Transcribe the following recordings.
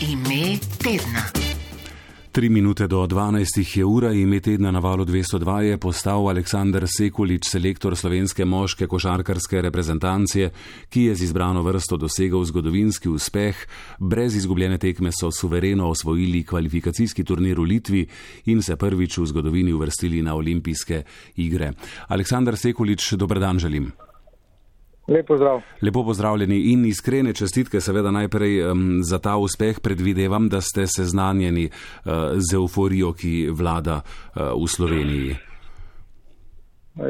Ime tedna. Tri minute do 12 je ura ime tedna na valu 202 je postal Aleksandr Sekulič, selektor slovenske moške košarkarske reprezentacije, ki je z izbrano vrsto dosegal zgodovinski uspeh. Brez izgubljene tekme so suvereno osvojili kvalifikacijski turnir v Litvi in se prvič v zgodovini uvrstili na olimpijske igre. Aleksandr Sekulič, dobrodan želim. Lepo zdrav. Lepo pozdravljeni in iskrene čestitke, seveda najprej um, za ta uspeh predvidevam, da ste seznanjeni uh, z euforijo, ki vlada uh, v Sloveniji.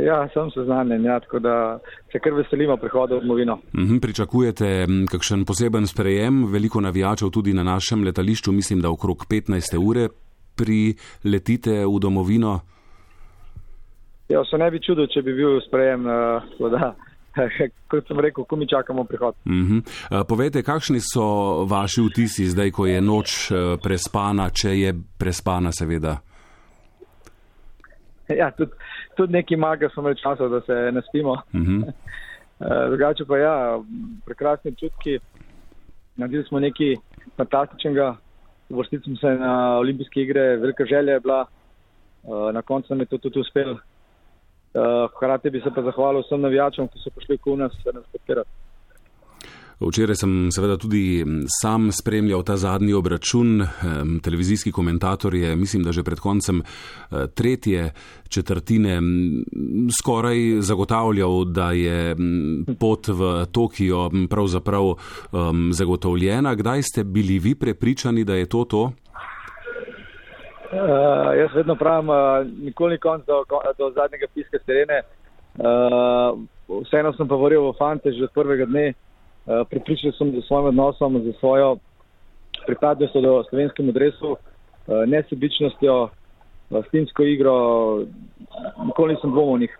Ja, sem seznanjen, ja, tako da se kar veselimo prihoda v domovino. Mhm, pričakujete kakšen poseben sprejem, veliko navijačev tudi na našem letališču, mislim, da okrog 15. ure priletite v domovino. Ja, se ne bi čudil, če bi bil sprejem. Uh, kot sem rekel, ko mi čakamo prihod. Uh -huh. uh, povejte, kakšni so vaši vtisi zdaj, ko je noč uh, prespana, če je prespana, seveda? Ja, tudi, tudi neki maga smo imeli časa, da se ne spimo. Uh -huh. uh, drugače pa ja, prekrasni čutki. Naredili smo nekaj fantastičnega. Vrstili smo se na olimpijske igre, velika želja je bila. Na koncu nam je to tudi uspelo. Eh, hkrati bi se pa zahvalil vsem navijačem, ki so prišli v nas nas podpirati. Včeraj sem seveda tudi sam spremljal ta zadnji obračun. Televizijski komentator je, mislim, da že pred koncem eh, tretje četrtine skoraj zagotavljal, da je pot v Tokio pravzaprav zagotovljena. Kdaj ste bili vi prepričani, da je to to? Uh, jaz vedno pravim, uh, nikoli ni konc do, do zadnjega piska terene. Uh, vseeno sem pa govoril o fante že od prvega dne. Uh, pripričal sem z svojim odnosom, z svojo pripadnostjo do slovenskemu dresu, uh, nesebičnostjo, s timsko igro. Nikoli nisem dvomil o njih.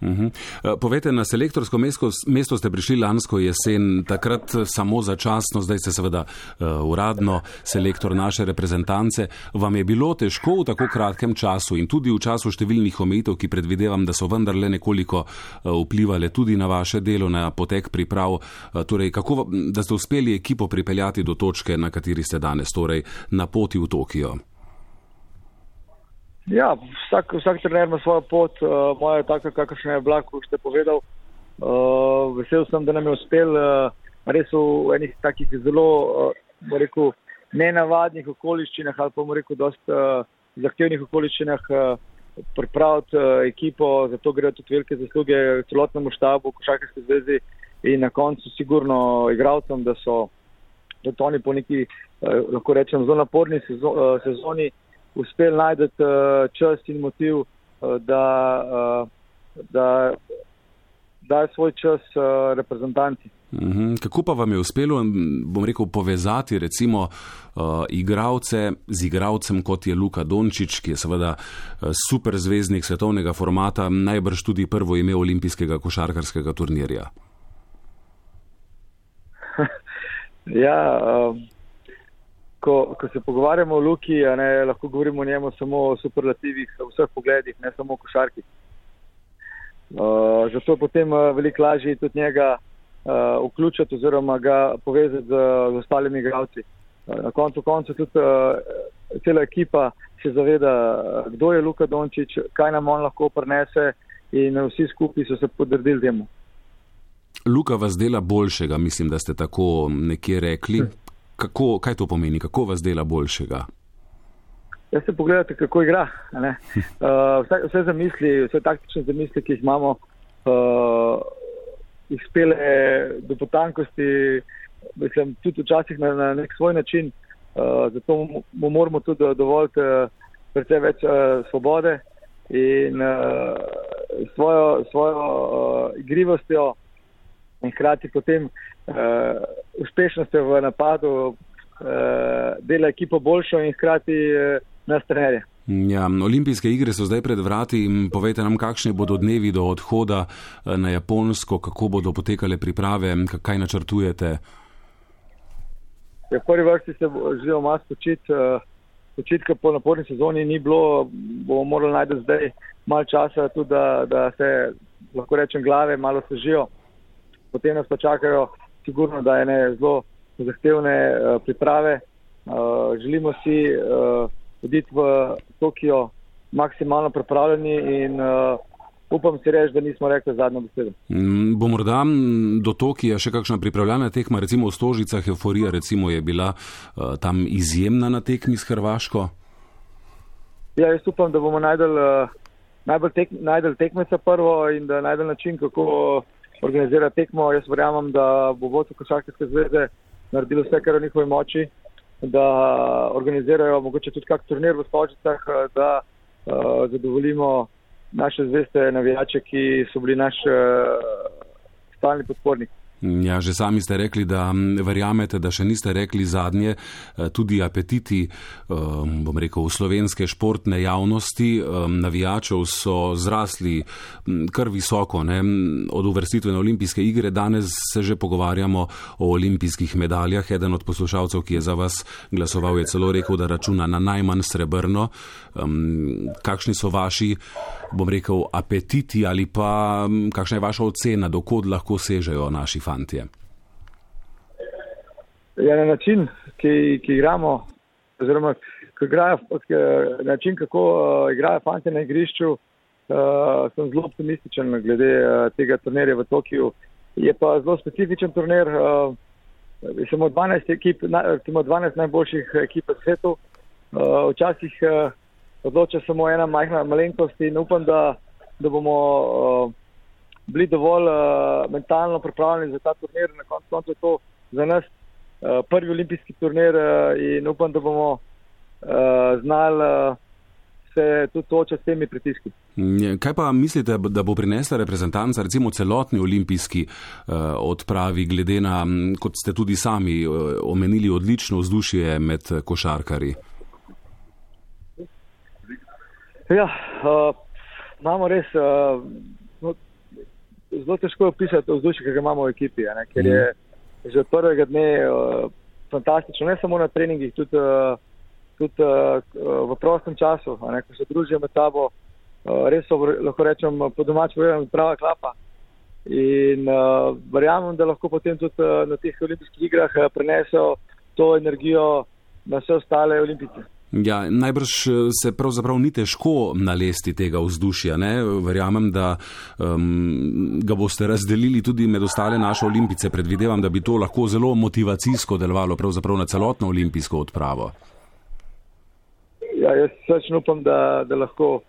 Uh -huh. Povejte, na selektorsko mesto, mesto ste prišli lansko jesen, takrat samo začasno, zdaj ste seveda uh, uradno selektor naše reprezentance. Vam je bilo težko v tako kratkem času in tudi v času številnih omejitev, ki predvidevam, da so vendarle nekoliko uh, vplivali tudi na vaše delo, na potek priprav, uh, torej kako, da ste uspeli ekipo pripeljati do točke, na kateri ste danes, torej na poti v Tokio? Ja, vsak, vsak trener ima svojo pot, uh, moja je taka, kakršna je bila, kot ste povedal. Uh, vesel sem, da nam je uspel uh, res v enih takih zelo, uh, rekel, nenavadnih okoliščinah ali pa, rekel, dost uh, zahtevnih okoliščinah uh, pripraviti uh, ekipo, zato gre tudi velike zasluge celotnemu štabu, košarkarske zvezi in na koncu sigurno igravcem, da so, da to oni po neki, uh, lahko rečem, zelo naporni sezo, uh, sezoni uspeli najti uh, čas in motiv, uh, da, uh, da dajo svoj čas uh, reprezentanti. Uhum. Kako pa vam je uspelo, bom rekel, povezati recimo uh, igralce z igralcem, kot je Luka Dončić, ki je seveda uh, super zvezdnik svetovnega formata, najbrž tudi prvo ime olimpijskega košarkarskega turnirja? ja, uh, ko, ko se pogovarjamo o Luki, ne, lahko govorimo o njemu samo o superlativih, v vseh pogledih, ne samo o košarki. Uh, zato je potem uh, veliko lažje tudi njega uh, vključiti oziroma ga povezati z, z ostalimi igralci. Uh, na koncu konca tudi uh, cela ekipa se zaveda, kdo je Luka Dončić, kaj nam on lahko prenese in vsi skupaj so se podredili temu. Luka vas dela boljšega, mislim, da ste tako nekje rekli. Kako, kaj to pomeni, kako vas dela boljšega? Jaz se pogledate, kako igra. Uh, vse, vse zamisli, vse taktične zamisli, ki jih imamo, uh, jih spele do potankosti, mislim, tudi včasih na, na nek svoj način. Uh, zato mu moramo tudi dovoliti uh, precej več uh, svobode in uh, svojo, svojo uh, igrivostjo in hkrati potem uh, uspešnostjo v napadu uh, dela ekipo boljšo in hkrati uh, nas trenerje. Ja, olimpijske igre so zdaj pred vrati povejte nam, kakšni bodo dnevi do odhoda na Japonsko, kako bodo potekale priprave, kaj načrtujete. Ja, v prvi vrsti se želimo malo spočiti. Počitka po naporni sezoni ni bilo, bomo morali najti zdaj malo časa, tudi da, da se, lahko rečem, glave malo sežijo potem nas pa čakajo, sigurno, da je ne zelo zahtevne uh, priprave. Uh, želimo si uh, oditi v Tokio maksimalno pripravljeni in uh, upam si reči, da nismo rekli zadnjo besedo. Mm, bo morda do Tokija še kakšna pripravljena tekma, recimo v Stožicah, euforija recimo je bila uh, tam izjemna na tekmi s Hrvaško? Ja, jaz upam, da bomo najdel, uh, najbolj tek, najdel tekmeca prvo in da najdel način, kako organizirati tekmo. Jaz verjamem, da bo vodstvo Košarkarske zveze naredilo vse, kar je v njihovi moči, da organizirajo mogoče tudi kak turnir v Stožicah, da uh, zadovoljimo naše zveste navijače, ki so bili naš uh, stalni podporniki. Ja, že sami ste rekli, da verjamete, da še niste rekli zadnje, eh, tudi apetiti, bom rekel, slovenske športne javnosti, navijačev so zrasli kar visoko, ne? od uvrstitve na olimpijske igre. Danes se že pogovarjamo o olimpijskih medaljah. Eden od poslušalcev, ki je za vas glasoval, je celo rekel, da računa na najmanj srebrno. Kakšni so vaši, bom rekel, apetiti ali pa kakšna je vaša ocena, dokod lahko sežejo naši fantje? Ja, na način, ki, ki igramo, oziroma igrajo, način, kako uh, igrajo fanti na igrišču, uh, sem zelo optimističen glede uh, tega turnirja v Tokiu. Je pa zelo specifičen turnir. Uh, Samo 12, ekip, na, 12 najboljših ekip v svetu. Uh, včasih uh, odloča samo ena majhna malenkost in upam, da, da bomo uh, bili dovolj uh, mentalno pripravljeni za ta turnir. Na koncu konca je to za nas uh, prvi olimpijski turnir uh, in upam, da bomo uh, znali uh, se tudi točati s temi pritiski. Kaj pa mislite, da bo prinesla reprezentanca, recimo celotni olimpijski uh, odpravi, glede na, kot ste tudi sami uh, omenili, odlično vzdušje med košarkari? Ja, uh, imamo res. Uh, zelo težko opisati vzdušje, ki ga imamo v ekipi, ne, ker je mm. že od prvega dne uh, fantastično, ne samo na treningih, tudi, uh, tudi uh, v prostem času, ne, ko se družijo med sabo, uh, res so, lahko rečem, po domač povedano, prava klapa. In uh, verjamem, da lahko potem tudi uh, na teh olimpijskih igrah uh, prenesejo to energijo na vse ostale olimpice. Ja, najbrž eh, se pravzaprav ni težko nalesti tega vzdušja. Ne? Verjamem, da um, ga boste razdelili tudi med ostale naše olimpice. Predvidevam, da bi to lahko zelo motivacijsko delovalo na celotno olimpijsko odpravo. Ja, jaz srčno upam, da, da lahko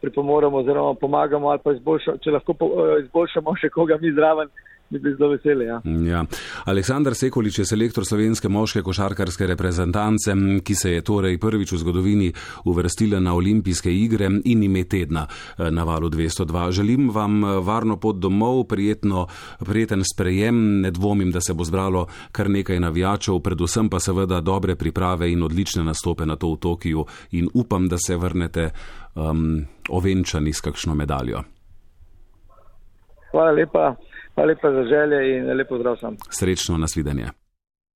pripomoremo oziroma pomagamo ali pa izboljšamo, če lahko eh, izboljšamo še koga mi zraven bi bili zelo veseli. Ja. Ja. Aleksandar Sekolič je selektor slovenske moške košarkarske reprezentance, ki se je torej prvič v zgodovini uvrstila na olimpijske igre in ime tedna eh, na valu 202. Želim vam eh, varno pot domov, prijetno, prijeten sprejem, ne dvomim, da se bo zbralo kar nekaj navijačev, predvsem pa seveda dobre priprave in odlične nastope na to v Tokiju in upam, da se vrnete um, ovenčani s kakšno medaljo. Hvala lepa. Hvala lepa za želje in lepo zdrav sem. Srečno nasvidenje.